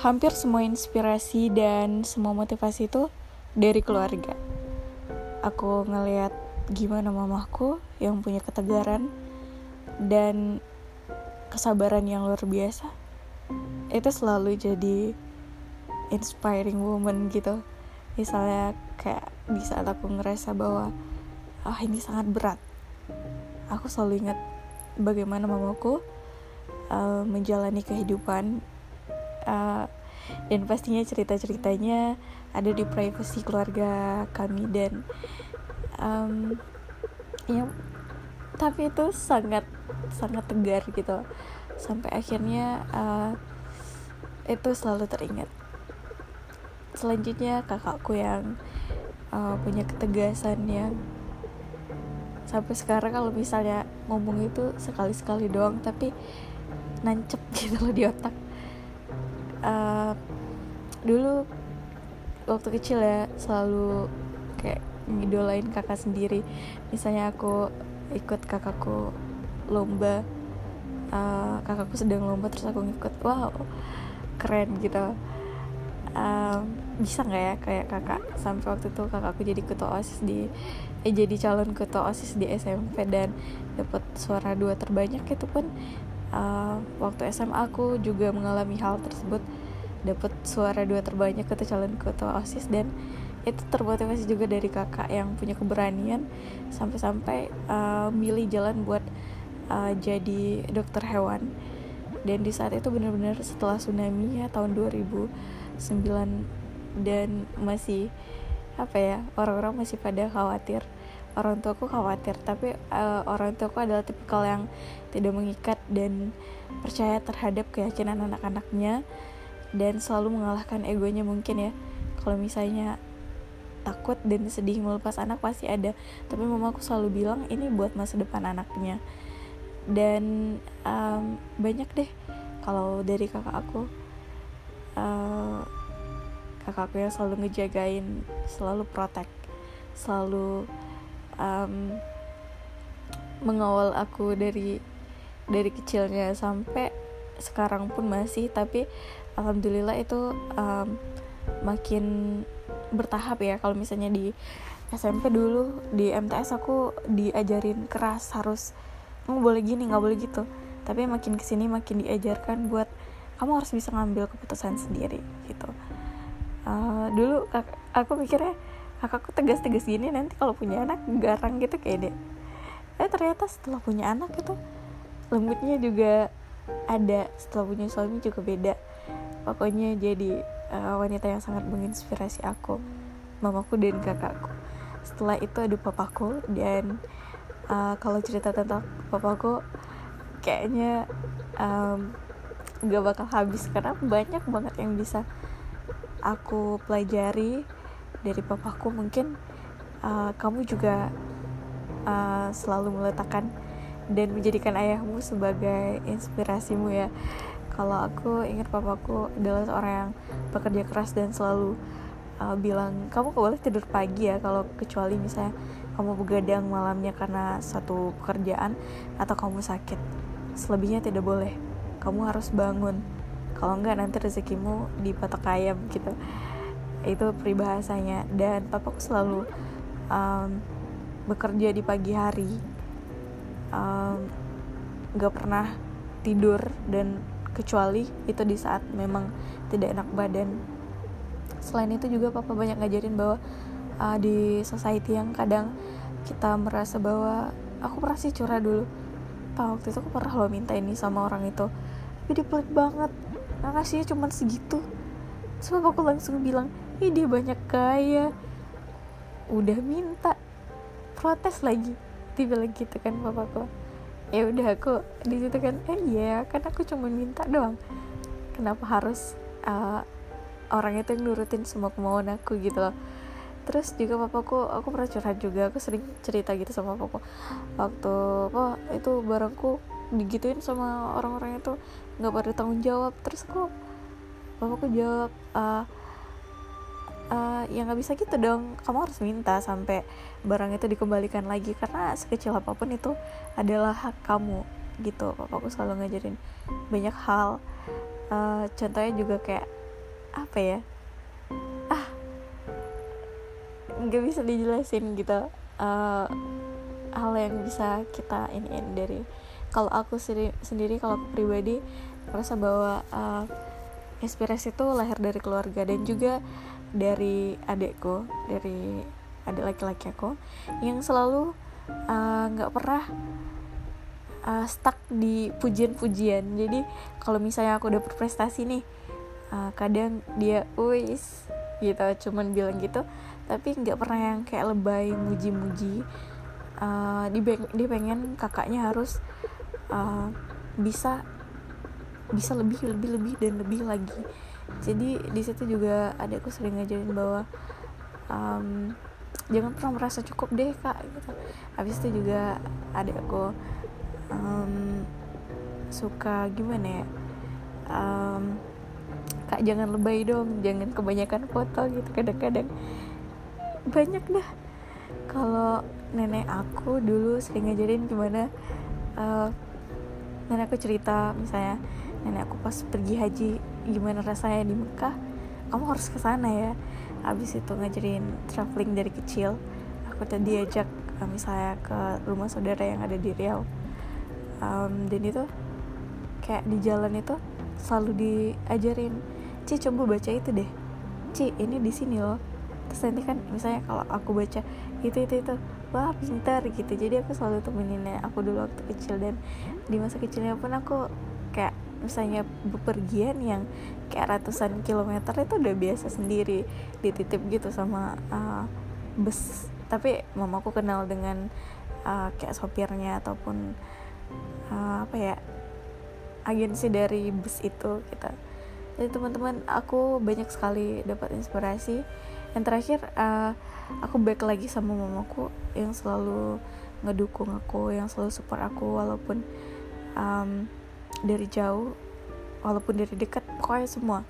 hampir semua inspirasi dan semua motivasi itu dari keluarga. Aku ngelihat gimana mamaku yang punya ketegaran dan kesabaran yang luar biasa. Itu selalu jadi inspiring woman gitu. Misalnya kayak di saat aku ngerasa bahwa ah ini sangat berat. Aku selalu ingat bagaimana mamaku uh, menjalani kehidupan uh, dan pastinya cerita-ceritanya ada di privasi keluarga kami dan um, ya tapi itu sangat sangat tegar gitu. Sampai akhirnya uh, itu selalu teringat. Selanjutnya kakakku yang uh, punya ketegasan yang sampai sekarang kalau misalnya ngomong itu sekali-sekali doang tapi nancep gitu loh di otak uh, dulu waktu kecil ya selalu kayak ngidolain kakak sendiri. Misalnya aku ikut kakakku lomba uh, kakakku sedang lomba terus aku ngikut wow keren gitu. Um, bisa nggak ya kayak kakak sampai waktu itu kakakku jadi ketua osis di eh jadi calon ketua osis di SMP dan dapat suara dua terbanyak itu pun uh, waktu SMA aku juga mengalami hal tersebut. Dapat suara dua terbanyak ketua calon ketua osis dan itu termotivasi juga dari kakak yang punya keberanian sampai-sampai uh, milih jalan buat uh, jadi dokter hewan. Dan di saat itu benar-benar setelah tsunami ya tahun 2009 dan masih apa ya orang-orang masih pada khawatir orang tuaku khawatir tapi uh, orang tuaku adalah tipikal yang tidak mengikat dan percaya terhadap keyakinan anak-anaknya dan selalu mengalahkan egonya mungkin ya. Kalau misalnya takut dan sedih melepas anak pasti ada tapi mamaku selalu bilang ini buat masa depan anaknya. Dan um, banyak deh kalau dari kakak aku uh, kakak aku yang selalu ngejagain selalu protect selalu um, mengawal aku dari dari kecilnya sampai sekarang pun masih. Tapi alhamdulillah itu um, makin bertahap ya. Kalau misalnya di SMP dulu di MTS aku diajarin keras harus kamu boleh gini nggak boleh gitu. Tapi makin ke sini makin diajarkan buat kamu harus bisa ngambil keputusan sendiri gitu. Uh, dulu aku mikirnya kakakku tegas-tegas gini nanti kalau punya anak garang gitu kayak deh eh ternyata setelah punya anak itu lembutnya juga ada. Setelah punya suami juga beda. Pokoknya jadi uh, wanita yang sangat menginspirasi aku mamaku dan kakakku. Setelah itu ada papaku dan uh, kalau cerita tentang papaku kayaknya um, gak bakal habis. Karena banyak banget yang bisa aku pelajari dari papaku mungkin uh, kamu juga uh, selalu meletakkan dan menjadikan ayahmu sebagai inspirasimu ya. Kalau aku ingat papaku adalah seorang yang bekerja keras dan selalu uh, bilang kamu boleh tidur pagi ya kalau kecuali misalnya kamu begadang malamnya karena satu pekerjaan atau kamu sakit. Selebihnya tidak boleh. Kamu harus bangun. Kalau enggak nanti rezekimu di patok ayam gitu itu peribahasanya. Dan papaku selalu um, bekerja di pagi hari. Um, gak pernah tidur dan kecuali itu di saat memang tidak enak badan. Selain itu juga papa banyak ngajarin bahwa uh, di society yang kadang kita merasa bahwa aku pernah sih curah dulu. Pak waktu itu aku pernah lo minta ini sama orang itu. Tapi dia pelit banget. Nggak kasihnya cuma segitu. Sebab aku langsung bilang ih dia banyak kaya. Udah minta protes lagi. Dia bilang gitu kan papaku ya udah aku di situ kan eh iya kan aku cuma minta doang. Kenapa harus uh, orang itu yang nurutin semua kemauan aku? Gitu loh. Terus juga papaku aku pernah curhat juga aku sering cerita gitu sama papaku waktu apa itu barangku digituin sama orang-orang itu nggak pada tanggung jawab. Terus aku papaku jawab uh, uh, ya nggak bisa gitu dong. Kamu harus minta sampai barang itu dikembalikan lagi karena sekecil apa pun itu adalah hak kamu gitu. Papaku selalu ngajarin banyak hal. Uh, contohnya juga kayak apa ya? Ah nggak bisa dijelasin gitu. Uh, hal yang bisa kita ini dari kalau aku sendiri, sendiri kalau aku pribadi merasa bahwa uh, inspirasi itu lahir dari keluarga dan juga dari adekku dari adik laki-laki aku yang selalu nggak uh, pernah uh, stuck di pujian-pujian. Jadi kalau misalnya aku udah berprestasi nih uh, kadang dia wis gitu cuman bilang gitu. Tapi nggak pernah yang kayak lebay muji-muji. Uh, dia pengen kakaknya harus uh, bisa bisa lebih lebih lebih dan lebih lagi jadi di situ juga adikku sering ngajarin bahwa um, jangan pernah merasa cukup deh kak gitu. Habis itu juga adikku um, suka gimana ya um, kak jangan lebay dong jangan kebanyakan foto gitu kadang-kadang. Banyak dah. Kalau nenek aku dulu sering ngajarin gimana uh, nenek aku cerita misalnya nenek aku pas pergi haji gimana rasanya di Mekah kamu harus ke sana ya. Habis itu ngajarin traveling dari kecil aku tadi diajak uh, misalnya ke rumah saudara yang ada di Riau. Um, dan itu kayak di jalan itu selalu diajarin Ci coba baca itu deh. Ci ini di sini loh. Terus nanti kan misalnya kalau aku baca itu itu itu wah pintar gitu. Jadi aku selalu temenin aku dulu waktu kecil. Dan di masa kecilnya pun aku kayak misalnya bepergian yang kayak ratusan kilometer itu udah biasa sendiri dititip gitu sama uh, bus tapi mamaku kenal dengan uh, kayak sopirnya ataupun uh, apa ya agensi dari bus itu gitu. Jadi teman-teman aku banyak sekali dapat inspirasi. Yang terakhir uh, aku back lagi sama mamaku yang selalu ngedukung aku yang selalu support aku walaupun um, dari jauh walaupun dari dekat pokoknya semua